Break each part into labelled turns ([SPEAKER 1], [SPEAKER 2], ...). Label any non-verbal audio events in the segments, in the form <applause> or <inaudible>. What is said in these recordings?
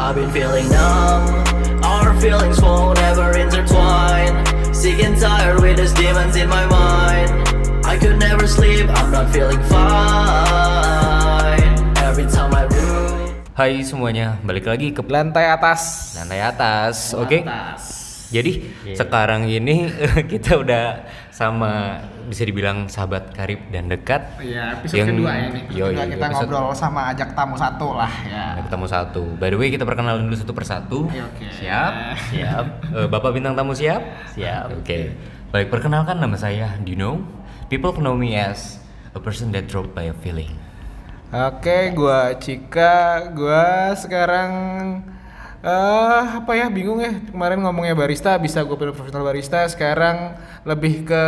[SPEAKER 1] I've been feeling numb. Our feelings won't ever intertwine. Sick and tired with these demons in my mind. I could never sleep, I'm not feeling fine. Every time I room.
[SPEAKER 2] Hai semuanya, balik lagi ke
[SPEAKER 3] lantai atas
[SPEAKER 2] lantai atas, oke?
[SPEAKER 3] Atas.
[SPEAKER 2] Jadi sekarang ini <laughs> kita udah sama bisa dibilang sahabat karib dan dekat.
[SPEAKER 3] Iya, episode
[SPEAKER 2] Yang-
[SPEAKER 3] kedua ya nih. Episode
[SPEAKER 2] Yoi,
[SPEAKER 3] kedua kita
[SPEAKER 2] episode-
[SPEAKER 3] ngobrol sama ajak tamu satu lah ya.
[SPEAKER 2] Nah, ketemu satu. By the way, kita perkenalan dulu satu persatu.
[SPEAKER 3] Oke, oke.
[SPEAKER 2] Siap? Siap. Eh, Bapak bintang tamu siap? Siap. Oke. Baik, perkenalkan nama saya Dino. People know me as a person that drove by a feeling.
[SPEAKER 3] Oke, gua Cika, gua sekarang eh apa ya bingung ya. Kemarin ngomongnya barista bisa gue pilih profesional barista. Sekarang lebih ke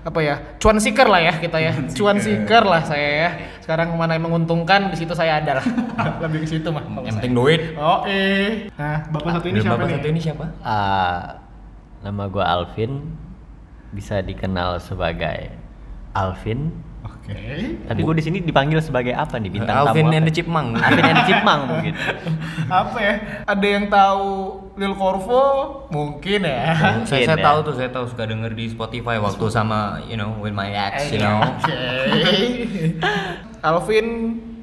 [SPEAKER 3] apa ya cuan seeker lah ya kita ya. Cuan seeker. Lah saya ya. Sekarang mana yang menguntungkan di situ saya ada lah. <laughs> Lebih ke situ mah
[SPEAKER 2] Yang penting duit.
[SPEAKER 3] oh eh nah bapak satu ini
[SPEAKER 2] Dan
[SPEAKER 3] siapa
[SPEAKER 2] Bapak
[SPEAKER 3] nih?
[SPEAKER 2] satu ini siapa?
[SPEAKER 4] Ah, nama gue Alvin, bisa dikenal sebagai Alvin.
[SPEAKER 3] Oke
[SPEAKER 4] Tapi gue di sini dipanggil sebagai apa nih bintang
[SPEAKER 2] Alvin
[SPEAKER 4] tamu?
[SPEAKER 2] and
[SPEAKER 4] apa?
[SPEAKER 2] the Chipmunk. <laughs>
[SPEAKER 4] Alvin and the Chipmunk mungkin. <laughs>
[SPEAKER 3] apa ya ada yang tahu Lil Corvo mungkin ya
[SPEAKER 2] saya, saya
[SPEAKER 4] ya.
[SPEAKER 2] tahu tuh, saya tahu suka denger di Spotify waktu sama you know with my ex, you know.
[SPEAKER 3] Oke. <laughs> Alvin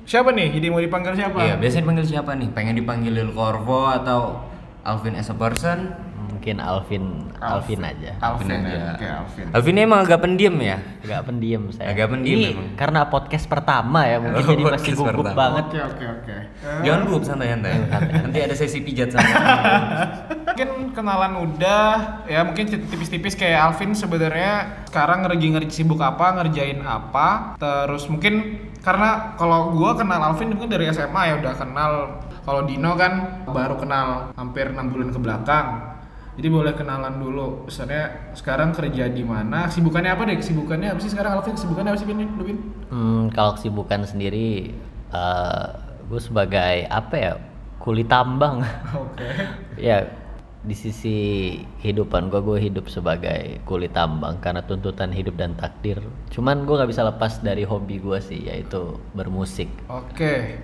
[SPEAKER 3] siapa nih? Jadi mau dipanggil siapa?
[SPEAKER 2] Iya, biasanya dipanggil siapa nih? Pengen dipanggil Lil Corvo atau Alvin as a person?
[SPEAKER 4] Mungkin Alvin, Alvin aja.
[SPEAKER 3] Alvin
[SPEAKER 2] Alvin
[SPEAKER 3] ya.
[SPEAKER 2] aja.
[SPEAKER 3] Oke, Alvin.
[SPEAKER 2] Alvin emang agak pendiam ya.
[SPEAKER 4] Agak pendiam saya.
[SPEAKER 2] Agak pendiam
[SPEAKER 4] Ini
[SPEAKER 2] memang.
[SPEAKER 4] karena podcast pertama ya mungkin
[SPEAKER 2] Oh,
[SPEAKER 4] jadi masih gugup
[SPEAKER 2] pertama.
[SPEAKER 4] banget.
[SPEAKER 3] Oke, oke, oke. Eh,
[SPEAKER 2] Jangan gugup santai-santai. Nanti ada sesi pijat sama.
[SPEAKER 3] Mungkin kenalan udah, ya mungkin tipis-tipis kayak Alvin sebenarnya sekarang ngerjain ngerjain sibuk apa, ngerjain apa. Terus mungkin karena kalau gua kenal Alvin mungkin dari SMA ya udah kenal. Kalau Dino kan baru kenal hampir enam bulan ke belakang. Jadi boleh kenalan dulu. Misalnya sekarang kerja di mana? Sibukannya apa deh? Sibukannya apa sih sekarang Alvin? Sibukannya apa sih Vin? Lu, Vin?
[SPEAKER 4] Hmm, kalau kesibukan sendiri, gue sebagai apa ya kulit tambang. <laughs>
[SPEAKER 3] Oke.
[SPEAKER 4] ya di sisi kehidupan gue gue hidup sebagai kulit tambang karena tuntutan hidup dan takdir cuman gue nggak bisa lepas dari hobi gue sih yaitu bermusik
[SPEAKER 3] Oke.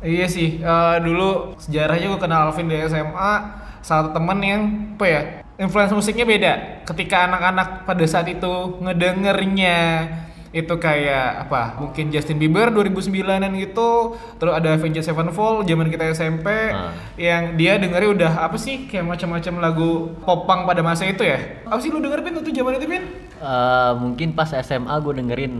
[SPEAKER 3] Iya sih, eh, dulu sejarahnya gue kenal Alvin dari SMA, salah satu temen yang apa ya, influence musiknya beda. Ketika anak-anak pada saat itu ngedengernya itu kayak apa? Mungkin Justin Bieber 2009-an gitu, terus ada Avenged Sevenfold zaman kita SMP
[SPEAKER 4] Ah.
[SPEAKER 3] yang dia dengernya udah apa sih kayak macam-macam lagu popang pada masa itu ya. Apa sih lu denger Pin waktu zaman itu Pin?
[SPEAKER 4] Eh, mungkin pas SMA gue dengerin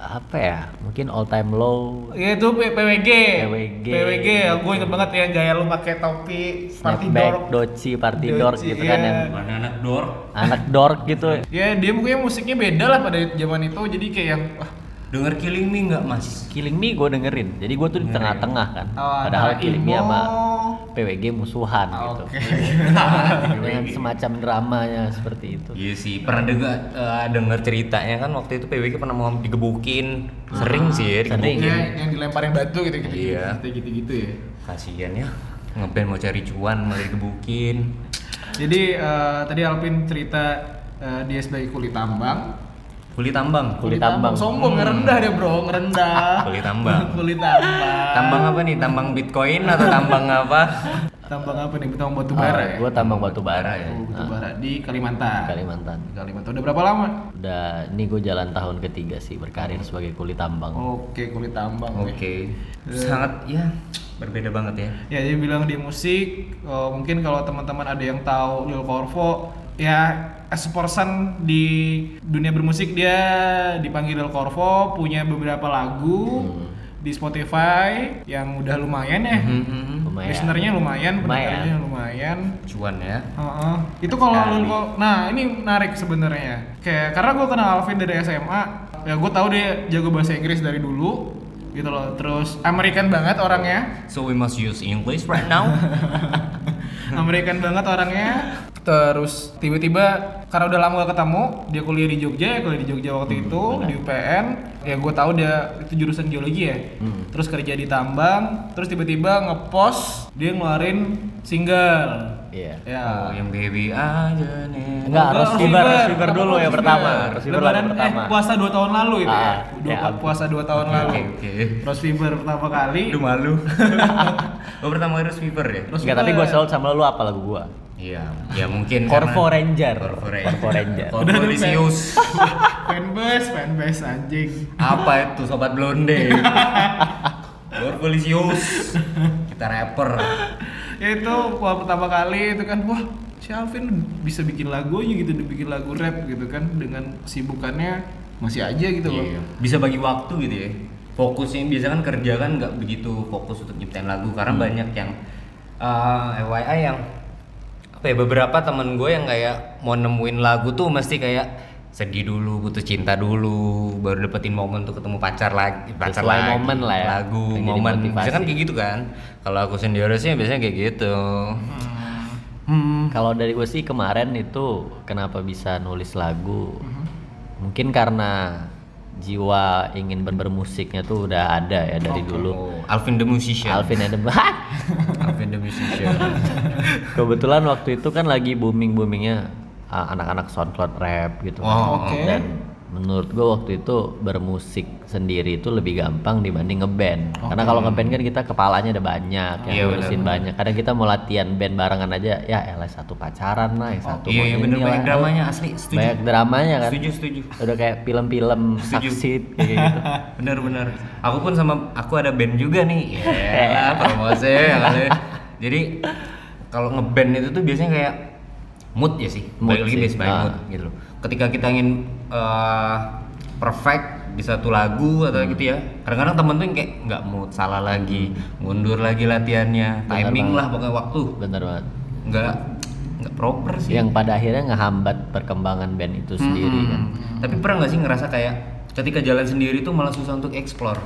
[SPEAKER 4] apa ya mungkin all time low
[SPEAKER 3] Iya itu P- PWG.
[SPEAKER 4] PWG.
[SPEAKER 3] PWG. Gue inget banget ya gaya lu pakai topi party dork.
[SPEAKER 4] doci party
[SPEAKER 3] Doci,
[SPEAKER 4] dork gitu kan
[SPEAKER 3] iya.
[SPEAKER 4] yang
[SPEAKER 2] Mana anak dor?
[SPEAKER 4] anak dork gitu
[SPEAKER 3] Ya dia mungkin musiknya beda lah pada zaman itu jadi kayak yang wah,
[SPEAKER 2] Denger Killing Me nggak mas?
[SPEAKER 4] Killing Me gue dengerin jadi gue tuh di tengah-tengah kan
[SPEAKER 3] oh,
[SPEAKER 4] padahal Killing Me sama PWG musuhan gitu
[SPEAKER 3] Oke. <laughs>
[SPEAKER 4] dengan semacam dramanya seperti itu
[SPEAKER 2] Iya sih, pernah denger, eh, denger ceritanya kan waktu itu PWK pernah mau digebukin Sering sih ya
[SPEAKER 4] Sering.
[SPEAKER 2] digebukin
[SPEAKER 3] Ya, yang dilemparin batu gitu gitu.
[SPEAKER 2] Iya.
[SPEAKER 3] Gitu gitu, gitu ya.
[SPEAKER 2] Kasian ya, ngeband mau cari cuan malah digebukin
[SPEAKER 3] Jadi eh, tadi Alvin cerita eh, dia sebagai kulit tambang.
[SPEAKER 2] Kulit tambang
[SPEAKER 4] Kulit tambang.
[SPEAKER 3] Sombong ngerendah deh bro, ngerendah. <laughs>
[SPEAKER 2] Kulit tambang. <laughs>
[SPEAKER 3] kulit tambang.
[SPEAKER 2] Tambang apa nih? Tambang bitcoin atau tambang apa? <laughs>
[SPEAKER 3] Tambang apa nih? Tambang batu bara ya.
[SPEAKER 4] gue tambang batu bara ya
[SPEAKER 3] Oh, batu bara di Kalimantan.
[SPEAKER 4] Kalimantan
[SPEAKER 3] Kalimantan. Udah berapa lama?
[SPEAKER 4] udah ini gue jalan tahun ketiga sih berkarir sebagai kulit tambang
[SPEAKER 3] Oke, kulit tambang.
[SPEAKER 2] Oke, sangat ya berbeda banget ya
[SPEAKER 3] Ya dia bilang di musik, eh, mungkin kalau teman-teman ada yang tahu Lil Corvo, ya as a person di dunia bermusik dia dipanggil Lil Corvo, punya beberapa lagu di Spotify yang udah lumayan ya.
[SPEAKER 2] Mhm.
[SPEAKER 4] lumayan
[SPEAKER 3] Listenernya lumayan,
[SPEAKER 4] Lumayan.
[SPEAKER 3] pendengarnya lumayan.
[SPEAKER 2] Cuan ya
[SPEAKER 3] Heeh. Itu kalau nah ini menarik sebenarnya. Kayak karena gue kenal Alvin dari SMA, ya gue tahu dia jago bahasa Inggris dari dulu gitu loh. Terus American banget orangnya.
[SPEAKER 2] So we must use English right now <laughs>
[SPEAKER 3] American banget orangnya. Terus tiba-tiba karena udah lama gak ketemu dia kuliah di Jogja ya kuliah di Jogja waktu itu di UPN ya gue tahu dia itu jurusan geologi ya terus kerja di tambang terus tiba-tiba ngepost dia ngeluarin single
[SPEAKER 4] Iya.
[SPEAKER 3] ya
[SPEAKER 2] Oh, yang baby aja nih.
[SPEAKER 4] Enggak,
[SPEAKER 3] Oh,
[SPEAKER 4] Rose Fever, Rose Fever dulu yang pertama.
[SPEAKER 3] Lebaran
[SPEAKER 4] lagu pertama.
[SPEAKER 3] eh puasa 2 tahun lalu itu ya.
[SPEAKER 4] Ah,
[SPEAKER 3] Dua,
[SPEAKER 4] ya
[SPEAKER 3] puasa 2 tahun lalu.
[SPEAKER 2] Oke, oke.
[SPEAKER 3] Rose Fever pertama kali.
[SPEAKER 2] Aduh malu. <laughs> oh pertama harus fever ya?
[SPEAKER 4] Enggak, tapi gue salut sama lu apa lagu gua?
[SPEAKER 2] Iya, ya mungkin
[SPEAKER 4] Corvo Ranger.
[SPEAKER 2] Corvo Ranger.
[SPEAKER 4] Corvo Ranger.
[SPEAKER 2] Corvo Lisius. <laughs>
[SPEAKER 3] fanbase, fanbase anjing.
[SPEAKER 2] Apa itu sobat blonde? Corvo Lisius. Kita rapper.
[SPEAKER 3] Ya itu wah pertama kali itu kan wah si Alvin bisa bikin lagu aja gitu, bikin lagu rap gitu kan dengan kesibukannya masih aja gitu loh.
[SPEAKER 2] Iya. Bisa bagi waktu gitu ya. Fokusnya biasa kan kerja kan nggak begitu fokus untuk nyiptain lagu karena banyak yang uh, FYI yang apa ya beberapa temen gue yang kayak mau nemuin lagu tuh mesti kayak sedih dulu, butuh cinta dulu, baru dapetin momen untuk ketemu pacar lagi, pacar
[SPEAKER 4] Sesuai
[SPEAKER 2] lagi,
[SPEAKER 4] momen lah ya,
[SPEAKER 2] lagu,
[SPEAKER 4] jadi
[SPEAKER 2] momen, biasanya kan kayak gitu kan. Kalau aku sendiri sih biasanya kayak gitu. Hmm.
[SPEAKER 4] Kalau dari gue sih kemarin itu kenapa bisa nulis lagu? Mungkin karena jiwa ingin ber- bermusiknya tuh udah ada ya dari dulu.
[SPEAKER 2] Oh, Alvin the Musician.
[SPEAKER 4] Alvin Adam <laughs>
[SPEAKER 2] Alvin the Musician.
[SPEAKER 4] Kebetulan waktu itu kan lagi booming boomingnya anak-anak SoundCloud rap gitu.
[SPEAKER 2] Oh,
[SPEAKER 3] oke.
[SPEAKER 4] Dan menurut gue waktu itu bermusik sendiri itu lebih gampang dibanding ngeband. Karena kalau ngeband kan kita kepalanya ada banyak, yang
[SPEAKER 2] Iya,
[SPEAKER 4] ngurusin banyak. Kadang kita mau latihan band barangan aja, ya elah satu pacaran lah, yang satu
[SPEAKER 2] Iya,
[SPEAKER 4] mau
[SPEAKER 2] iya
[SPEAKER 4] ini
[SPEAKER 2] bener
[SPEAKER 4] lah.
[SPEAKER 2] banyak dramanya asli, setuju.
[SPEAKER 4] Banyak dramanya kan.
[SPEAKER 2] Setuju, setuju.
[SPEAKER 4] Udah kayak film-film saksit kayak gitu. <laughs>
[SPEAKER 2] Bener-bener. Aku pun sama aku ada band juga nih. <laughs> Ya, promosi ya. Jadi kalau ngeband itu tuh biasanya kayak mood ya sih.
[SPEAKER 4] Mood
[SPEAKER 2] Balik lagi based by
[SPEAKER 4] Ah.
[SPEAKER 2] mood gitu loh. Ketika kita ingin eh, perfect di satu lagu atau
[SPEAKER 4] Hmm.
[SPEAKER 2] gitu ya. Kadang-kadang temen tuh yang kayak nggak mood, salah lagi, mundur lagi latihannya,
[SPEAKER 4] Bener
[SPEAKER 2] timing
[SPEAKER 4] banget.
[SPEAKER 2] lah pokoknya waktu.
[SPEAKER 4] Bener banget.
[SPEAKER 2] Nggak nggak proper sih.
[SPEAKER 4] Yang pada akhirnya ngehambat perkembangan band itu sendiri kan.
[SPEAKER 2] Hmm. Tapi pernah nggak sih ngerasa kayak ketika jalan sendiri tuh malah susah untuk explore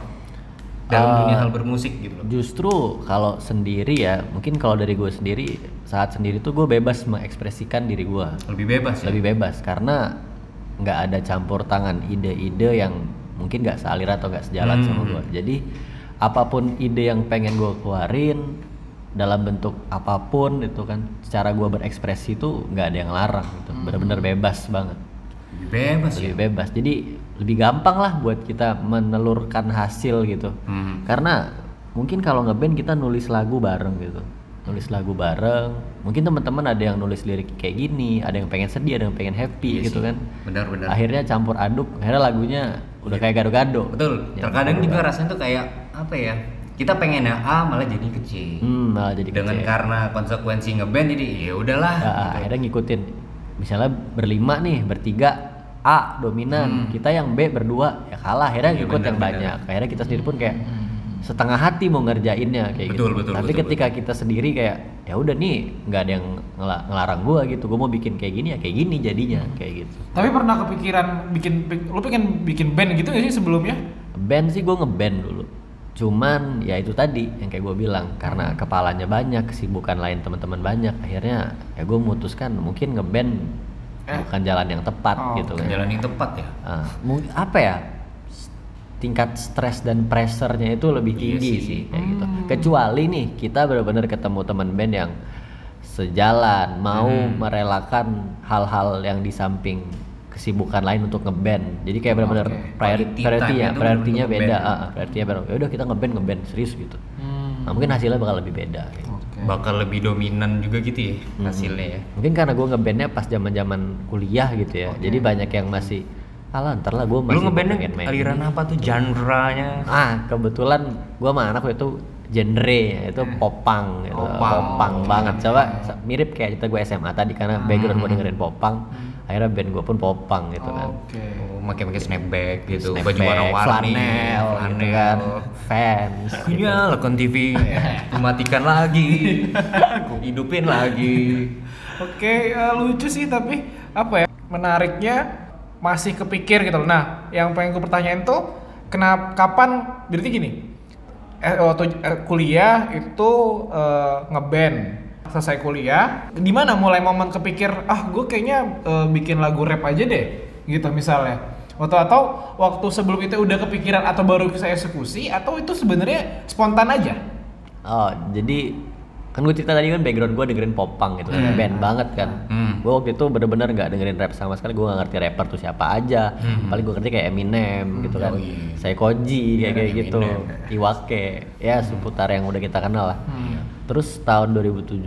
[SPEAKER 2] dalam
[SPEAKER 4] Ah.
[SPEAKER 2] dunia hal bermusik gitu loh.
[SPEAKER 4] Justru kalau sendiri ya, mungkin kalau dari gue sendiri saat sendiri tuh gue bebas mengekspresikan diri gue,
[SPEAKER 2] Lebih bebas ya.
[SPEAKER 4] lebih bebas karena nggak ada campur tangan ide-ide yang mungkin nggak sealir atau nggak sejalan
[SPEAKER 2] Hmm.
[SPEAKER 4] sama gue. Jadi apa pun ide yang pengen gue keluarin dalam bentuk apa pun itu kan, secara gue berekspresi itu nggak ada yang larang gitu, benar-benar bebas banget.
[SPEAKER 2] Lebih bebas ya.
[SPEAKER 4] lebih bebas jadi lebih gampang lah buat kita menelurkan hasil gitu
[SPEAKER 2] Hmm.
[SPEAKER 4] karena mungkin kalau ngeband kita nulis lagu bareng gitu nulis lagu bareng mungkin teman-teman ada yang nulis lirik kayak gini ada yang pengen sedih ada yang pengen happy
[SPEAKER 2] Iya
[SPEAKER 4] gitu
[SPEAKER 2] sih.
[SPEAKER 4] kan
[SPEAKER 2] Benar-benar.
[SPEAKER 4] akhirnya campur aduk akhirnya lagunya udah kayak gado-gado
[SPEAKER 2] Betul.
[SPEAKER 4] Ya,
[SPEAKER 2] Terkadang juga rasanya tuh kayak apa ya? Kita pengennya A malah jadi ke C.
[SPEAKER 4] hmm, malah jadi
[SPEAKER 2] Dengan
[SPEAKER 4] kece.
[SPEAKER 2] karena konsekuensi ngeband jadi ya udahlah.
[SPEAKER 4] Nah,
[SPEAKER 2] gitu.
[SPEAKER 4] akhirnya ngikutin misalnya berlima nih bertiga A dominan. Kita yang B berdua. Ya kalah akhirnya
[SPEAKER 2] Hmm. Iya,
[SPEAKER 4] ngikut
[SPEAKER 2] benar,
[SPEAKER 4] yang
[SPEAKER 2] benar.
[SPEAKER 4] banyak. Akhirnya kita sendiri pun kayak setengah hati mau ngerjainnya kayak
[SPEAKER 2] Betul,
[SPEAKER 4] gitu.
[SPEAKER 2] betul,
[SPEAKER 4] tapi
[SPEAKER 2] betul,
[SPEAKER 4] ketika kita sendiri kayak ya udah nih nggak ada yang ngela- ngelarang gua gitu. Gua mau bikin kayak gini ya kayak gini jadinya kayak gitu.
[SPEAKER 3] Tapi pernah kepikiran bikin lu pengen bikin band gitu gak sih sebelumnya?
[SPEAKER 4] band sih gua ngeband dulu. Cuman ya itu tadi yang kayak gue bilang karena kepalanya banyak kesibukan lain teman-teman banyak akhirnya ya gue memutuskan mungkin ngeband
[SPEAKER 3] Eh.
[SPEAKER 4] bukan jalan yang tepat
[SPEAKER 3] Oh,
[SPEAKER 4] gitu kan
[SPEAKER 2] jalan yang tepat ya.
[SPEAKER 4] Ah, mung- apa ya tingkat stres dan pressure-nya itu lebih
[SPEAKER 2] Iya
[SPEAKER 4] tinggi
[SPEAKER 2] sih.
[SPEAKER 4] sih. kayak gitu kecuali nih kita benar-benar ketemu teman band yang sejalan mau
[SPEAKER 2] Hmm.
[SPEAKER 4] merelakan hal-hal yang di samping kesibukan lain untuk ngeband jadi kayak benar-benar
[SPEAKER 3] Oke.
[SPEAKER 4] priori-
[SPEAKER 2] Quality
[SPEAKER 4] priority-nya
[SPEAKER 2] time-nya tuh
[SPEAKER 4] priority-nya
[SPEAKER 2] untuk
[SPEAKER 4] beda
[SPEAKER 2] ngeband.
[SPEAKER 4] ah, ah, priority-nya baru ya udah kita ngeband ngeband serius gitu nah, mungkin hasilnya bakal lebih beda gitu.
[SPEAKER 3] Oke.
[SPEAKER 2] Bakal lebih dominan juga gitu ya
[SPEAKER 4] Hmm.
[SPEAKER 2] hasilnya ya.
[SPEAKER 4] mungkin karena gue ngebandnya pas zaman zaman kuliah gitu ya jadi banyak yang masih alah ntar lah gue masih
[SPEAKER 2] Lu ngebandnya
[SPEAKER 4] main
[SPEAKER 2] aliran
[SPEAKER 4] ini."
[SPEAKER 2] apa tuh genre-nya?
[SPEAKER 4] ah kebetulan gue sama anak itu genre itu popang gitu
[SPEAKER 2] Popang.
[SPEAKER 4] popang banget coba mirip kayak kita gue SMA tadi karena background gue dengerin popang akhirnya band gue pun popang gitu kan
[SPEAKER 3] Oke.
[SPEAKER 2] Oh, pakai-pakai snapback gitu,
[SPEAKER 4] Snapback,
[SPEAKER 2] baju warna-warni,
[SPEAKER 4] flanel, gitu kan fans gitu.
[SPEAKER 2] Nyalakan TV, mematikan <laughs> lagi, <laughs> hidupin lagi.
[SPEAKER 3] Oke, eh, lucu sih tapi apa ya? Menariknya masih kepikir gitu loh. Nah, yang pengen gue pertanyain tuh kenapa kapan berarti gini. Eh, waktu eh, kuliah itu eh, ngeband. Selesai kuliah, di mana mulai momen kepikir, ah gue kayaknya eh, bikin lagu rap aja deh, gitu misalnya. Atau atau waktu sebelum itu udah kepikiran atau baru saya eksekusi atau itu sebenarnya spontan aja?
[SPEAKER 4] Oh, jadi kan gue cerita tadi kan background gue dengerin pop punk gitu kan, band banget kan.
[SPEAKER 2] Hmm.
[SPEAKER 4] Gue waktu itu bener-bener nggak dengerin rap sama sekali, gue nggak ngerti rapper tuh siapa aja. Paling gue ngerti kayak Eminem gitu kan,
[SPEAKER 2] Oh, iya.
[SPEAKER 4] saya Koji kayak kayak gitu, Iwake, ya seputar yang udah kita kenal lah. Terus tahun 2017,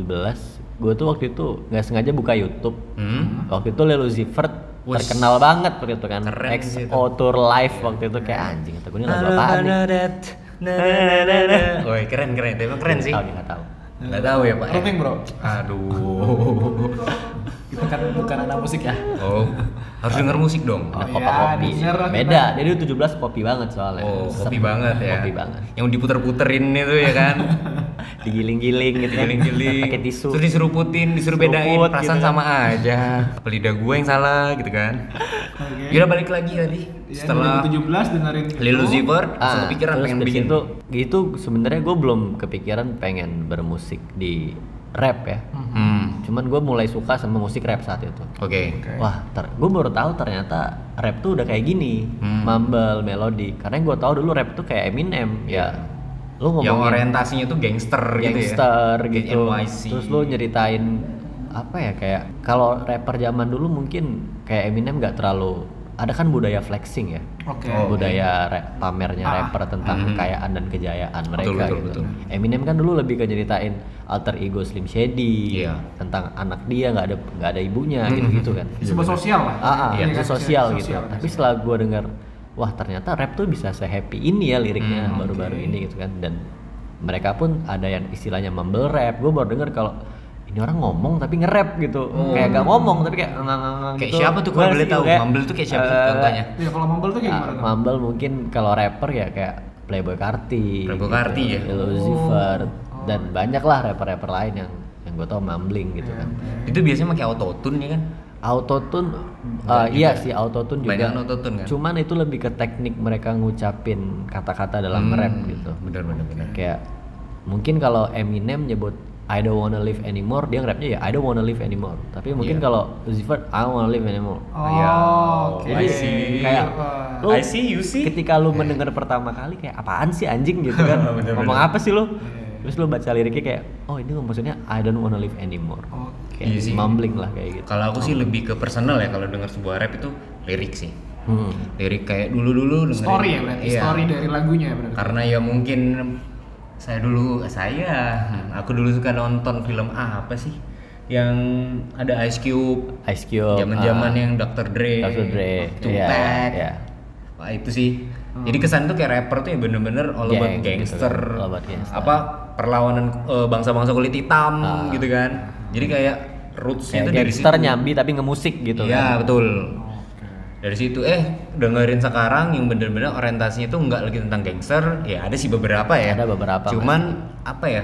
[SPEAKER 4] gue tuh waktu itu nggak sengaja buka YouTube.
[SPEAKER 2] Hmm.
[SPEAKER 4] Waktu itu Lil Uzi Vert
[SPEAKER 2] Wih.
[SPEAKER 4] terkenal banget waktu itu kan.
[SPEAKER 2] Keren.
[SPEAKER 4] XO Tour Live waktu itu kayak anjing, kata gue ini lagu apaan nih?
[SPEAKER 2] Woi keren keren, itu emang keren sih.
[SPEAKER 4] Tahu nggak tahu.
[SPEAKER 2] Nggak tahu ya pak. ya?
[SPEAKER 3] Rooming bro,
[SPEAKER 2] Aduh. <laughs>
[SPEAKER 3] kita kan bukan anak musik ya.
[SPEAKER 2] Oh, harus denger musik dong.
[SPEAKER 3] Iya,
[SPEAKER 4] kopa kopi.
[SPEAKER 3] lah
[SPEAKER 4] Beda, dia dulu 17 kopi banget soalnya.
[SPEAKER 2] Oh, kopi banget ya.
[SPEAKER 4] Kopi banget.
[SPEAKER 2] Yang diputer-puterin itu ya kan. <laughs>
[SPEAKER 4] Digiling-giling gitu kan.
[SPEAKER 2] Giling-giling.
[SPEAKER 4] Pakai tisu.
[SPEAKER 2] Terus disuruh putin, disuruh
[SPEAKER 4] Seruput
[SPEAKER 2] bedain
[SPEAKER 4] gitu
[SPEAKER 2] perasaan
[SPEAKER 4] kan.
[SPEAKER 2] sama aja. Apa lidah gue yang salah gitu kan.
[SPEAKER 3] Oke.
[SPEAKER 2] Yaudah balik lagi tadi.
[SPEAKER 3] Ya,
[SPEAKER 2] Setelah
[SPEAKER 3] 2017 dengerin
[SPEAKER 2] Lil Uzi Vert, langsung
[SPEAKER 4] Ah,
[SPEAKER 2] kepikiran pengen bikin.
[SPEAKER 4] situ, gitu sebenarnya gue belum kepikiran pengen bermusik di rap ya.
[SPEAKER 2] Hmm.
[SPEAKER 4] Cuman gue mulai suka sama musik rap saat itu.
[SPEAKER 2] Oke.
[SPEAKER 3] Oke.
[SPEAKER 4] Wah, gue baru tahu ternyata rap tuh udah kayak gini,
[SPEAKER 2] Hmm.
[SPEAKER 4] mumble, melodi. Karena gue tahu dulu rap tuh kayak Eminem, ya. Lu
[SPEAKER 2] Yang
[SPEAKER 4] ngomongin
[SPEAKER 2] orientasinya tuh gangster,
[SPEAKER 4] gangster
[SPEAKER 2] gitu ya.
[SPEAKER 4] gitu.
[SPEAKER 2] NYC.
[SPEAKER 4] Terus lu nyeritain apa ya kayak kalau rapper zaman dulu mungkin kayak Eminem nggak terlalu ada kan budaya flexing ya.
[SPEAKER 3] Oke.
[SPEAKER 2] Oh,
[SPEAKER 4] budaya rap- pamernya
[SPEAKER 3] Ah.
[SPEAKER 4] rapper tentang
[SPEAKER 2] Mhm.
[SPEAKER 4] kekayaan dan kejayaan mereka
[SPEAKER 2] Betul, betul,
[SPEAKER 4] gitu.
[SPEAKER 2] betul.
[SPEAKER 4] Eminem kan dulu lebih ke nyeritain alter ego Slim Shady
[SPEAKER 2] Iya.
[SPEAKER 4] tentang anak dia nggak ada nggak ada ibunya
[SPEAKER 2] Mhm.
[SPEAKER 4] gitu-gitu kan.
[SPEAKER 3] Sebuah sosial lah.
[SPEAKER 4] Ah, ah,
[SPEAKER 2] Iya,
[SPEAKER 3] kan?
[SPEAKER 4] sosial gitu.
[SPEAKER 3] Sosial.
[SPEAKER 4] Tapi setelah gue dengar, wah ternyata rap tuh bisa se-happy ini ya liriknya
[SPEAKER 2] Hmm,
[SPEAKER 4] baru-baru ini gitu kan. Dan mereka pun ada yang istilahnya mumble rap. Gue baru dengar kalau ini orang ngomong tapi nge-rap gitu. Kayak gak ngomong tapi kayak ngang-ngang
[SPEAKER 2] Kayak
[SPEAKER 4] gitu.
[SPEAKER 2] siapa tuh
[SPEAKER 4] Gua
[SPEAKER 2] kalau boleh tahu?
[SPEAKER 4] kayak,
[SPEAKER 2] Mumble tuh kayak siapa
[SPEAKER 4] eh,
[SPEAKER 2] contohnya?
[SPEAKER 3] Iya, kalau mumble tuh kayak
[SPEAKER 4] ah,
[SPEAKER 3] gimana tuh?
[SPEAKER 4] Mumble mungkin kalau rapper ya kayak Playboy Carti,
[SPEAKER 2] Playboy Carti ya?
[SPEAKER 4] Lil Uzi Vert, dan banyak lah rapper-rapper lain yang yang gue tau mumbling gitu kan.
[SPEAKER 2] Itu biasanya pakai autotune ya kan?
[SPEAKER 4] Autotune, uh, iya sih autotune juga.
[SPEAKER 2] Banyak autotune kan?
[SPEAKER 4] Cuman itu lebih ke teknik mereka ngucapin kata-kata dalam
[SPEAKER 2] Hmm,
[SPEAKER 4] rap gitu.
[SPEAKER 2] Bener bener bener.
[SPEAKER 4] Kayak mungkin kalau Eminem nyebut I don't wanna live anymore, dia nge-rapnya ya I don't wanna live anymore. Tapi mungkin
[SPEAKER 2] Iya.
[SPEAKER 4] kalau Vert I don't wanna live anymore.
[SPEAKER 3] Oh,
[SPEAKER 2] Iya.
[SPEAKER 3] oke.
[SPEAKER 2] I see.
[SPEAKER 4] kayak lu
[SPEAKER 2] I see, you see.
[SPEAKER 4] ketika lu mendengar pertama kali kayak apaan sih anjing gitu <laughs> kan
[SPEAKER 2] Bener,
[SPEAKER 4] ngomong
[SPEAKER 2] bener.
[SPEAKER 4] apa sih lu
[SPEAKER 3] Iya.
[SPEAKER 4] Terus lu baca liriknya kayak oh ini maksudnya I don't wanna live anymore
[SPEAKER 2] Iya sih.
[SPEAKER 4] mumbling lah kayak gitu
[SPEAKER 2] Kalau aku sih lebih ke personal ya kalau dengar sebuah rap itu lirik sih.
[SPEAKER 4] hmm.
[SPEAKER 2] Lirik kayak dulu-dulu dengerin.
[SPEAKER 3] Story ya berarti,
[SPEAKER 2] Iya.
[SPEAKER 3] story dari lagunya ya berarti.
[SPEAKER 2] Karena ya mungkin saya dulu saya aku dulu suka nonton film apa sih yang ada Ice Cube
[SPEAKER 4] Ice Cube
[SPEAKER 2] zaman-zaman
[SPEAKER 4] ah,
[SPEAKER 2] yang Dr. Dre,
[SPEAKER 4] Dr. Dre,
[SPEAKER 2] Tupac.
[SPEAKER 4] iya, iya.
[SPEAKER 2] Wah itu sih. Jadi kesan tuh kayak rapper tuh ya bener-bener all about
[SPEAKER 4] Gang gitu
[SPEAKER 2] gangster.
[SPEAKER 4] kan, all about gangster.
[SPEAKER 2] Apa perlawanan eh, bangsa-bangsa kulit hitam
[SPEAKER 4] Ah.
[SPEAKER 2] gitu kan. Jadi kayak rootsnya tuh dari situ.
[SPEAKER 4] nyambi tapi ngemusik gitu
[SPEAKER 2] Iya
[SPEAKER 4] kan
[SPEAKER 2] betul. Dari situ eh dengerin sekarang yang bener-bener orientasinya tuh nggak lagi tentang gangster. Ya ada sih beberapa ya.
[SPEAKER 4] Ada beberapa,
[SPEAKER 2] Cuman apa ya?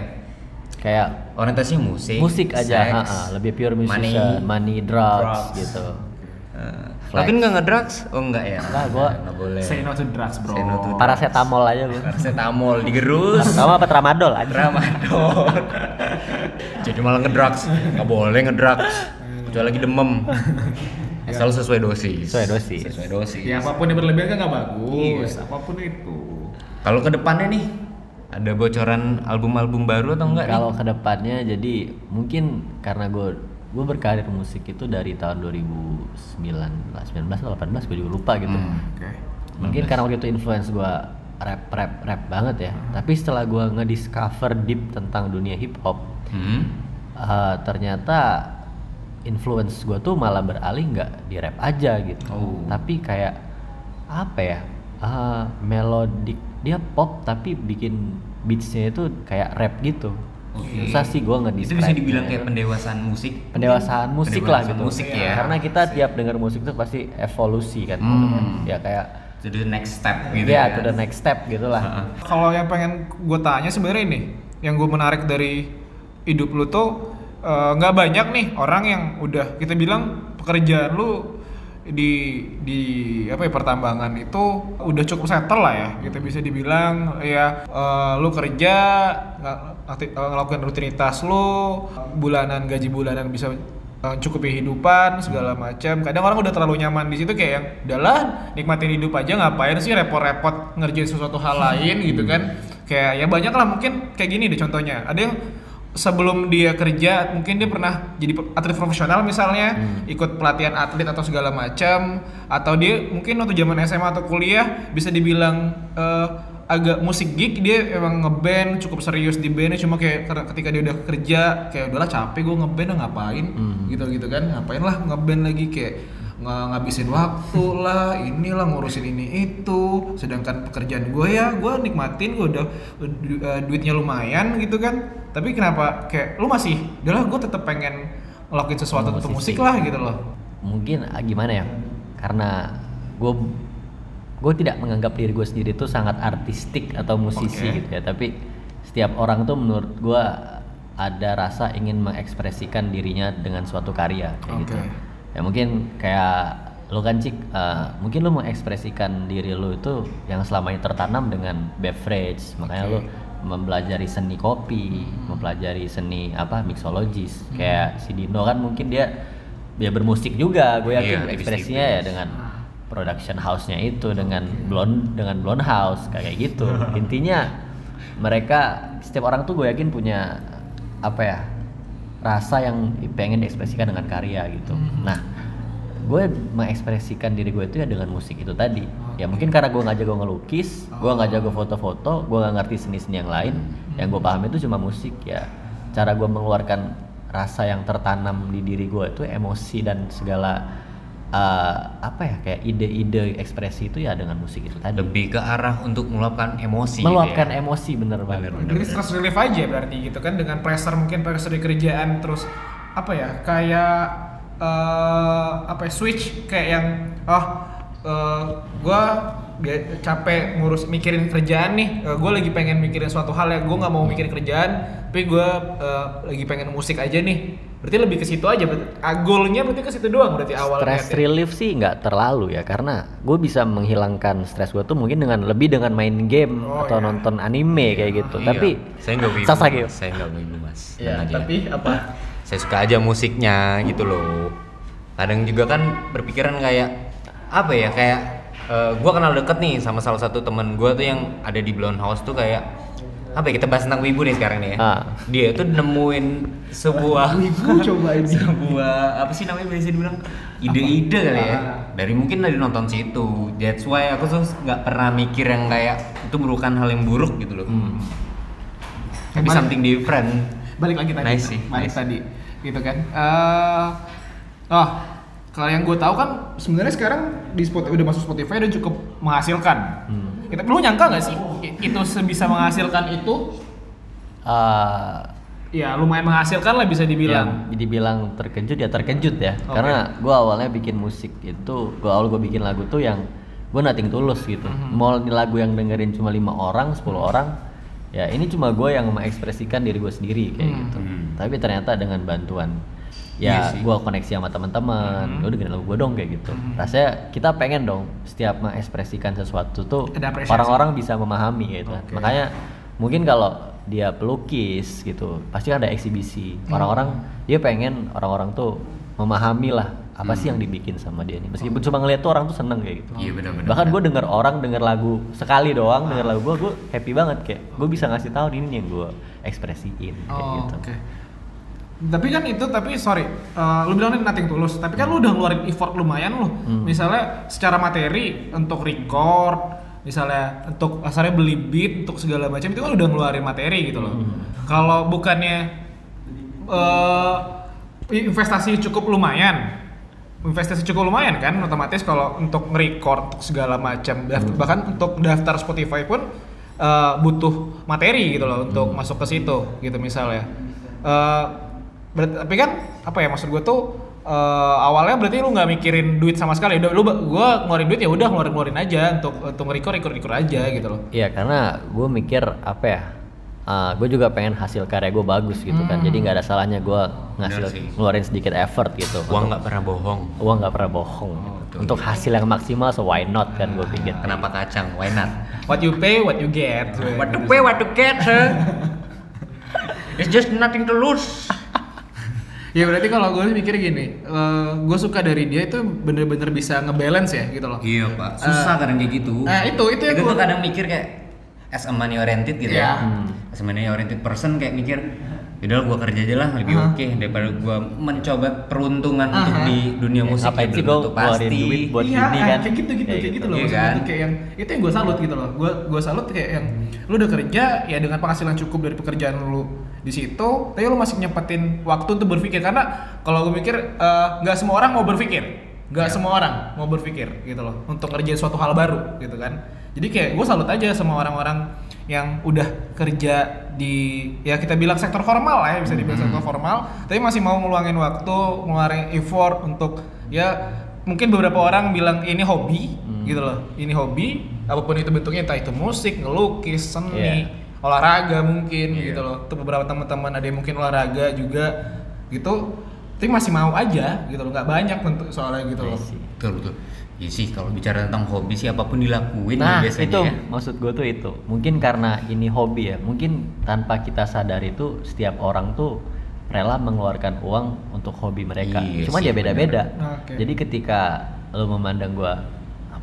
[SPEAKER 4] kayak
[SPEAKER 2] Orientasinya musik.
[SPEAKER 4] musik aja
[SPEAKER 2] seks,
[SPEAKER 4] ha, ha, lebih pure musician
[SPEAKER 2] money.
[SPEAKER 4] money, drugs,
[SPEAKER 2] drugs.
[SPEAKER 4] gitu
[SPEAKER 2] Eh,
[SPEAKER 4] Flex.
[SPEAKER 2] tapi nggak ngedrugs? Oh enggak ya?
[SPEAKER 4] Enggak, gua-
[SPEAKER 2] nggak boleh.
[SPEAKER 3] Say no to drugs, bro.
[SPEAKER 2] Say no to drugs.
[SPEAKER 4] paracetamol aja gua
[SPEAKER 2] Paracetamol digerus.
[SPEAKER 4] sama apa tramadol aja
[SPEAKER 2] Tramadol. <laughs> Jadi malah ngedrugs. Nggak boleh ngedrugs. Kecuali lagi demam. <laughs> Asal sesuai dosis.
[SPEAKER 4] Sesuai dosis.
[SPEAKER 2] Sesuai dosis.
[SPEAKER 3] Ya apa pun yang berlebihan kan nggak bagus.
[SPEAKER 2] Iya.
[SPEAKER 3] Apa pun itu.
[SPEAKER 2] Kalau ke depannya nih ada bocoran album-album baru atau enggak
[SPEAKER 4] Kalau ke depannya jadi mungkin karena gue gue berkarir musik itu dari tahun 2009 lah 19 atau 18 gue juga lupa gitu.
[SPEAKER 2] Hmm.
[SPEAKER 3] Oke.
[SPEAKER 4] Mungkin karena waktu itu influence gue rap rap rap banget ya. Tapi setelah gue ngediscover deep tentang dunia hip hop?
[SPEAKER 2] Hmm.
[SPEAKER 4] eh, ternyata influence gue tuh malah beralih nggak di rap aja gitu.
[SPEAKER 2] Oh.
[SPEAKER 4] Tapi kayak apa ya? eh, melodik dia pop tapi bikin beatsnya itu kayak rap gitu.
[SPEAKER 2] Oke.
[SPEAKER 4] Susah sih gue nggak
[SPEAKER 2] Itu bisa dibilang kayak pendewasaan musik.
[SPEAKER 4] pendewasaan musik lah
[SPEAKER 2] Pendewasaan
[SPEAKER 4] gitu.
[SPEAKER 2] musik ya.
[SPEAKER 4] Karena kita tiap dengar musik tuh pasti evolusi kan.
[SPEAKER 2] Hmm.
[SPEAKER 4] Ya kayak
[SPEAKER 2] To the next step gitu
[SPEAKER 4] ya
[SPEAKER 2] ya.
[SPEAKER 4] to the next step gitu lah.
[SPEAKER 3] Kalau yang pengen gue tanya sebenarnya ini, yang gue menarik dari hidup lu tuh eh, nggak banyak nih orang yang udah kita bilang pekerjaan lu di di apa ya pertambangan itu udah cukup settle lah ya gitu. Bisa dibilang ya eh, lu kerja ng- eh, ngelakuin rutinitas lu bulanan gaji bulanan bisa eh, cukupi hidupan segala macam. Kadang orang udah terlalu nyaman di situ kayak yang udahlah nikmatin hidup aja ngapain sih repot-repot ngerjain sesuatu hal lain gitu kan. Kayak ya banyak lah mungkin kayak gini deh contohnya. Ada yang sebelum dia kerja mungkin dia pernah jadi atlet profesional misalnya ikut pelatihan atlet atau segala macam atau dia mungkin waktu zaman SMA atau kuliah bisa dibilang eh, agak musik geek dia emang ngeband cukup serius di bandnya cuma kayak ketika dia udah kerja kayak udahlah capek gue ngeband ah, ngapain? Gitu gitu kan ngapain lah ngeband lagi kayak nggak ngabisin waktu lah inilah ngurusin ini itu. Sedangkan pekerjaan gue ya gue nikmatin gue udah du- eh, duitnya lumayan gitu kan. Tapi kenapa kayak lu masih udahlah gue tetap pengen ngelakuin sesuatu untuk musik lah gitu loh.
[SPEAKER 4] Mungkin ah, gimana ya? Karena gue gue tidak menganggap diri gue sendiri itu sangat artistik atau musisi
[SPEAKER 3] Oke.
[SPEAKER 4] gitu ya. Tapi setiap orang tuh menurut gue ada rasa ingin mengekspresikan dirinya dengan suatu karya kayak gitu.
[SPEAKER 3] Oke.
[SPEAKER 4] Ya mungkin kayak lo kan cik eh, mungkin lo mengekspresikan diri lo itu yang selama ini tertanam dengan beverage. Makanya lo
[SPEAKER 3] Oke.
[SPEAKER 4] mempelajari seni kopi mempelajari seni apa mixologis.
[SPEAKER 3] Hmm.
[SPEAKER 4] kayak si Dino kan mungkin dia dia bermusik juga gue yakin
[SPEAKER 2] Iya,
[SPEAKER 4] ekspresinya ya dengan production house-nya itu dengan blonde dengan blonde house kayak gitu. <laughs> Intinya mereka setiap orang tuh gue yakin punya apa ya rasa yang pengen diekspresikan dengan karya gitu. Nah gue mengekspresikan diri gue itu ya dengan musik itu tadi. Ya mungkin karena gue nggak jago ngelukis gue nggak jago foto-foto gue nggak ngerti seni-seni yang lain yang gue paham itu cuma musik ya. Cara gue mengeluarkan rasa yang tertanam di diri gue itu emosi dan segala eh, apa ya kayak ide-ide ekspresi itu ya dengan musik itu tadi
[SPEAKER 2] lebih ke arah untuk meluapkan emosi
[SPEAKER 4] meluapkan
[SPEAKER 2] gitu ya.
[SPEAKER 4] emosi bener banget
[SPEAKER 2] Bener.
[SPEAKER 3] jadi stress relief aja berarti gitu kan dengan pressure mungkin pressure di kerjaan terus apa ya kayak eh apa ya, switch kayak yang oh eh, gua dia capek ngurus mikirin kerjaan nih Eh, gua lagi pengen mikirin suatu hal ya gua nggak mau mikirin kerjaan tapi gua eh, lagi pengen musik aja nih berarti lebih ke situ aja berarti ah, goalnya berarti ke situ doang berarti awal
[SPEAKER 4] Stress
[SPEAKER 3] niatnya.
[SPEAKER 4] relief sih nggak terlalu ya karena gue bisa menghilangkan stres gue tuh mungkin dengan lebih dengan main game
[SPEAKER 3] Oh,
[SPEAKER 4] atau
[SPEAKER 3] iya.
[SPEAKER 4] nonton anime kayak gitu.
[SPEAKER 2] Iya,
[SPEAKER 4] Tapi
[SPEAKER 2] saya nggak wibu
[SPEAKER 4] Sasage.
[SPEAKER 2] mas. saya nggak wibu mas
[SPEAKER 3] ya tapi apa
[SPEAKER 2] saya suka aja musiknya gitu loh kadang juga kan berpikiran kayak apa ya kayak eh, gua kenal deket nih sama salah satu teman gua tuh yang ada di Blonde House tuh kayak apa ya kita bahas tentang wibu nih sekarang nih ya.
[SPEAKER 4] Ah.
[SPEAKER 2] dia tuh nemuin sebuah <laughs>
[SPEAKER 3] Wibu coba ini.
[SPEAKER 2] sebuah apa sih namanya biasa dibilang? Ide-ide kali ya.
[SPEAKER 3] Ah.
[SPEAKER 2] dari mungkin dari nonton situ. That's why aku tuh nggak pernah mikir yang kayak itu merupakan hal yang buruk gitu loh.
[SPEAKER 3] Hmm.
[SPEAKER 2] tapi
[SPEAKER 3] Balik-
[SPEAKER 2] something different.
[SPEAKER 3] Balik lagi tadi.
[SPEAKER 2] Nice sih,
[SPEAKER 3] balik
[SPEAKER 2] nice.
[SPEAKER 3] tadi. Gitu kan. Eh oh kalau yang gue tahu kan sebenarnya sekarang di spot udah masuk Spotify udah cukup menghasilkan kita lu nyangka nggak sih itu sebisa menghasilkan itu
[SPEAKER 4] eh,
[SPEAKER 3] ya lumayan menghasilkan lah bisa dibilang
[SPEAKER 4] yang dibilang terkejut ya terkejut ya
[SPEAKER 3] Oke.
[SPEAKER 4] karena gue awalnya bikin musik itu gue awal gue bikin lagu tuh yang gue nating tulus gitu
[SPEAKER 3] Mhm.
[SPEAKER 4] mau ini lagu yang dengerin cuma lima orang 10 orang ya ini cuma gue yang mengekspresikan diri gue sendiri kayak
[SPEAKER 3] Hmm.
[SPEAKER 4] gitu
[SPEAKER 2] Hmm.
[SPEAKER 4] tapi ternyata dengan bantuan ya
[SPEAKER 2] sih.
[SPEAKER 4] gue koneksi sama teman-teman
[SPEAKER 3] Mhm.
[SPEAKER 4] lo dengerin lagu gue dong kayak gitu
[SPEAKER 3] Mhm.
[SPEAKER 4] rasanya kita pengen dong setiap mengekspresikan sesuatu tuh orang-orang bisa memahami gitu.
[SPEAKER 3] Oke.
[SPEAKER 4] makanya mungkin kalau dia pelukis gitu pasti ada eksibisi
[SPEAKER 3] Hmm.
[SPEAKER 4] orang-orang dia pengen orang-orang tuh memahami lah apa sih
[SPEAKER 2] Hmm.
[SPEAKER 4] yang dibikin sama dia nih meskipun cuma ngeliat tuh orang tuh seneng kayak gitu
[SPEAKER 2] Iya benar-benar.
[SPEAKER 4] bahkan gue denger orang denger lagu sekali doang denger lagu gue gue happy banget kayak gue bisa ngasih tahu ini nih yang gue ekspresiin kayak
[SPEAKER 3] oh,
[SPEAKER 4] gitu
[SPEAKER 3] oke tapi kan itu tapi sorry eh, lu bilang ini nothing tulus tapi kan lu udah ngeluarin effort lumayan lu
[SPEAKER 4] Hmm.
[SPEAKER 3] misalnya secara materi untuk record misalnya untuk asalnya beli beat untuk segala macam itu kan udah ngeluarin materi gitu loh
[SPEAKER 4] Hmm.
[SPEAKER 3] kalau bukannya eh investasi cukup lumayan investasi cukup lumayan kan otomatis kalau untuk nge-record untuk segala macam
[SPEAKER 4] Hmm.
[SPEAKER 3] bahkan untuk daftar Spotify pun eh, butuh materi gitu loh untuk
[SPEAKER 4] Hmm.
[SPEAKER 3] masuk ke situ gitu misalnya Eh, berat- tapi kan apa ya maksud gue tuh eh, awalnya berarti lu nggak mikirin duit sama sekali udah lu gue ngeluarin duit ya udah ngeluarin ngeluarin aja untuk untuk nge-record record record aja gitu loh
[SPEAKER 4] Iya karena gue mikir apa ya gue juga pengen hasil karya gue bagus gitu kan jadi nggak ada salahnya gue ngasih
[SPEAKER 2] sih.
[SPEAKER 4] ngeluarin sedikit effort gitu
[SPEAKER 2] Uang nggak pernah bohong.
[SPEAKER 4] uang nggak pernah bohong gitu.
[SPEAKER 2] betul.
[SPEAKER 4] untuk hasil yang maksimal so why not kan gue pikir
[SPEAKER 2] Kenapa kacang? Why not?
[SPEAKER 3] What you pay, what you get.
[SPEAKER 2] What to pay, what to get, huh? <laughs> It's just nothing to lose.
[SPEAKER 3] Ya berarti kalau gue mikir gini, gue suka dari dia itu bener-bener bisa ngebalance ya gitu loh.
[SPEAKER 2] Iya pak, susah kadang kayak gitu.
[SPEAKER 3] Nah, itu- itu yang
[SPEAKER 2] tuh
[SPEAKER 3] gua-
[SPEAKER 2] kadang mikir kayak as a money oriented gitu
[SPEAKER 3] Iya.
[SPEAKER 2] ya. As a money oriented person kayak mikir, yaudah gua kerja aja lah lebih
[SPEAKER 3] Aha.
[SPEAKER 2] oke daripada gua mencoba peruntungan untuk
[SPEAKER 3] Aha.
[SPEAKER 2] di dunia musik
[SPEAKER 4] ngapain
[SPEAKER 2] yang belum
[SPEAKER 4] gue
[SPEAKER 2] tentu pasti.
[SPEAKER 4] duit buat
[SPEAKER 3] iya,
[SPEAKER 4] gini
[SPEAKER 3] eh,
[SPEAKER 4] kan
[SPEAKER 3] kayak gitu gitu kayak gitu loh
[SPEAKER 2] Iya kan?
[SPEAKER 3] kayak yang itu yang gue salut gitu loh gue gue salut kayak yang lu udah kerja ya dengan penghasilan cukup dari pekerjaan lu di situ tapi lu masih nyempetin waktu untuk berpikir. Karena kalau gue mikir eh, nggak semua orang mau berpikir. Nggak
[SPEAKER 2] Ya.
[SPEAKER 3] semua orang mau berpikir gitu loh untuk ngerjain suatu hal baru gitu kan. Jadi kayak gue salut aja sama orang-orang yang udah kerja di ya kita bilang sektor formal lah ya bisa dibilang sektor formal. Tapi masih mau ngeluangin waktu ngeluarin effort untuk ya mungkin beberapa orang bilang ini hobi gitu loh. Ini hobi. Apa pun itu bentuknya entah itu musik ngelukis seni
[SPEAKER 4] Iya.
[SPEAKER 3] Olahraga mungkin
[SPEAKER 2] Iya.
[SPEAKER 3] gitu loh untuk beberapa teman-teman ada yang mungkin olahraga juga gitu tapi masih mau aja gitu loh nggak banyak bentuk soalnya gitu loh
[SPEAKER 4] I see.
[SPEAKER 2] Betul betul. Iya sih kalau bicara tentang hobi sih apa pun dilakuin
[SPEAKER 4] Nah
[SPEAKER 2] biasanya
[SPEAKER 4] itu
[SPEAKER 2] ya.
[SPEAKER 4] maksud gue tuh itu mungkin karena ini hobi ya mungkin tanpa kita sadar itu setiap orang tuh rela mengeluarkan uang untuk hobi mereka
[SPEAKER 2] Iya
[SPEAKER 4] cuma
[SPEAKER 2] sih,
[SPEAKER 4] dia beda-beda
[SPEAKER 3] Oke.
[SPEAKER 4] jadi ketika lo memandang gue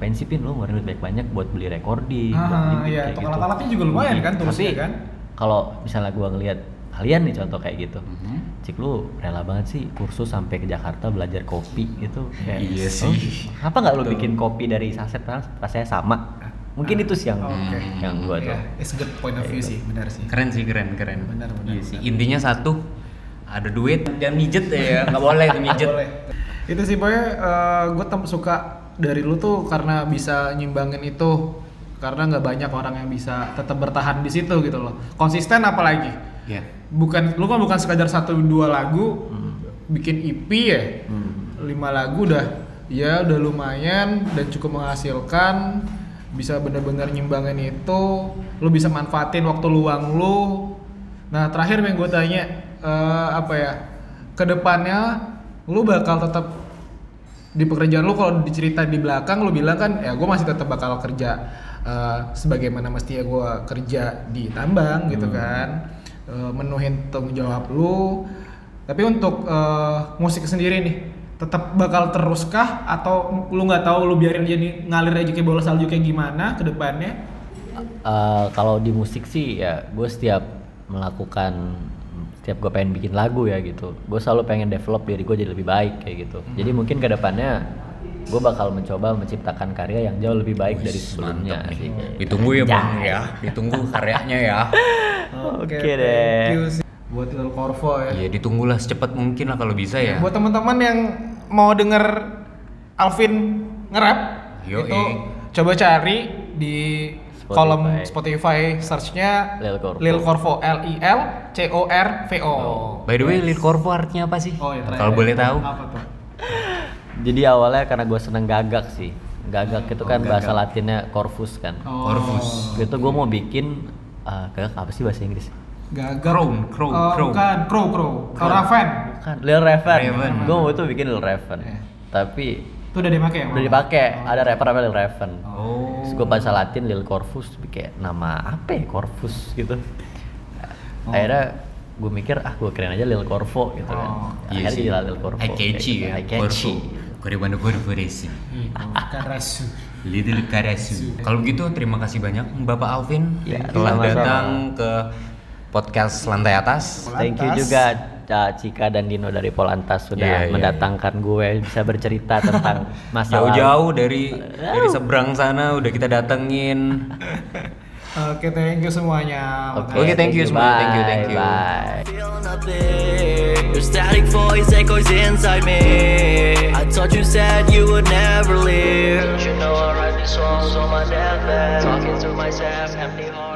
[SPEAKER 4] ngapain sih pin lo ngeluarin duit banyak buat beli recording buat
[SPEAKER 3] Ah,
[SPEAKER 4] ini,
[SPEAKER 3] iya,
[SPEAKER 4] kayak gitu.
[SPEAKER 3] alat-alatnya juga lumayan kan
[SPEAKER 4] Tapi
[SPEAKER 3] tulisnya kan?
[SPEAKER 4] kalau misalnya gue ngelihat kalian nih contoh kayak gitu
[SPEAKER 2] Mhm.
[SPEAKER 4] Cik lu rela banget sih kursus sampai ke Jakarta belajar kopi gitu kayak
[SPEAKER 2] Iya
[SPEAKER 4] "Oh,
[SPEAKER 2] sih.
[SPEAKER 4] Apa nggak lu bikin kopi dari saset kan rasanya sama? Mungkin itu sih yang
[SPEAKER 3] Oke.
[SPEAKER 4] yang gua tuh.
[SPEAKER 3] Iya, it's a good point of view sih benar sih
[SPEAKER 2] Keren sih keren keren.
[SPEAKER 3] Benar, benar,
[SPEAKER 2] Iya sih.
[SPEAKER 3] benar.
[SPEAKER 2] Intinya satu ada duit jangan mijet ya nggak boleh <laughs> mijet.
[SPEAKER 3] Itu sih pokoknya gue tem suka dari lu tuh karena bisa nyimbangin itu karena nggak banyak orang yang bisa tetap bertahan di situ gitu loh. Konsisten apalagi.
[SPEAKER 2] Iya.
[SPEAKER 3] Bukan lu kan bukan sekadar satu dua lagu bikin EP ya. Lima lagu udah ya udah lumayan dan cukup menghasilkan bisa bener-bener nyimbangin itu lu bisa manfaatin waktu luang lu nah terakhir yang gue tanya eh, apa ya ke depannya lu bakal tetap di pekerjaan lu kalau dicerita di belakang lu bilang kan ya gue masih tetap bakal kerja eh, sebagaimana mestinya gue kerja di tambang gitu kan. Eh, menuhin tanggung jawab lu. Tapi untuk eh, musik sendiri nih tetap bakal teruskah? Atau lu nggak tahu lu biarin dia nih ngalir aja kayak bola salju kayak gimana ke depannya?
[SPEAKER 4] Eh, kalau di musik sih ya gue setiap melakukan setiap gue pengen bikin lagu ya gitu gue selalu pengen develop diri gue jadi lebih baik kayak gitu jadi mungkin ke depannya gue bakal mencoba menciptakan karya yang jauh lebih baik dari sebelumnya sih gitu.
[SPEAKER 2] Ditunggu ya bang ya. Ditunggu karyanya ya.
[SPEAKER 4] Oke
[SPEAKER 3] thank
[SPEAKER 4] deh.
[SPEAKER 3] you sih. buat Lil Corvo ya
[SPEAKER 2] Iya ditunggulah secepat mungkin lah kalau bisa ya.
[SPEAKER 3] buat teman-teman yang mau denger Alvin nge-rap itu coba cari di
[SPEAKER 4] Spotify.
[SPEAKER 3] kolom Spotify searchnya
[SPEAKER 4] Lil Corvo.
[SPEAKER 3] Lil Corvo L I L C O R V O.
[SPEAKER 2] By the way, Lil Corvo artinya apa sih?
[SPEAKER 3] Oh ya terakhir
[SPEAKER 2] Kalau boleh tahu.
[SPEAKER 3] Apa tuh? <laughs>
[SPEAKER 4] Jadi awalnya karena gue seneng gagak sih. Gagak itu
[SPEAKER 2] Oh,
[SPEAKER 4] kan
[SPEAKER 2] gagak.
[SPEAKER 4] bahasa latinnya corvus kan.
[SPEAKER 3] Oh.
[SPEAKER 2] Corvus.
[SPEAKER 4] Itu gue mau bikin eh, gagak apa sih bahasa Inggris?
[SPEAKER 3] Gagak.
[SPEAKER 2] Crow, crow,
[SPEAKER 3] Oh,
[SPEAKER 2] crow.
[SPEAKER 3] Bukan, crow, crow. Crow Raven.
[SPEAKER 4] Kan Lil Raven.
[SPEAKER 2] Raven.
[SPEAKER 4] Gue mau itu bikin Lil Raven.
[SPEAKER 3] Iya.
[SPEAKER 4] Tapi
[SPEAKER 3] Itu udah dipakai ya?
[SPEAKER 4] udah dipakai. Ada rapper namanya Lil Raven.
[SPEAKER 2] Oh.
[SPEAKER 4] Terus gue bahasa Latin Lil Corvus kayak nama apa ya Corvus gitu.
[SPEAKER 3] Oh.
[SPEAKER 4] Akhirnya gue mikir ah gue keren aja Lil Corvo gitu kan.
[SPEAKER 3] Oh.
[SPEAKER 2] Iya
[SPEAKER 4] Akhirnya
[SPEAKER 2] sih.
[SPEAKER 4] jadi Lil Corvo.
[SPEAKER 2] Eye catchy ya.
[SPEAKER 4] gitu. Eye catchy.
[SPEAKER 2] Koribanda Corvo Racing.
[SPEAKER 3] Karasu.
[SPEAKER 2] Little Karasu. Kalau gitu terima kasih banyak Bapak Alvin
[SPEAKER 4] Ya,
[SPEAKER 2] telah datang ke podcast Lantai Atas.
[SPEAKER 4] Thank you juga Ca- Cika dan Dino dari Polantas sudah
[SPEAKER 2] Iya, iya,
[SPEAKER 4] mendatangkan gue bisa bercerita tentang <laughs> masa.
[SPEAKER 2] Jauh-jauh dari dari seberang sana udah kita datengin. <laughs>
[SPEAKER 3] Oke, thank you semuanya.
[SPEAKER 2] Oke, thank you semua. Thank you, thank you.
[SPEAKER 4] Bye.
[SPEAKER 1] Your static voice echoes inside me. I thought you said you would never leave. Don't you know I write these songs on my deathbed? Talking to myself, empty heart.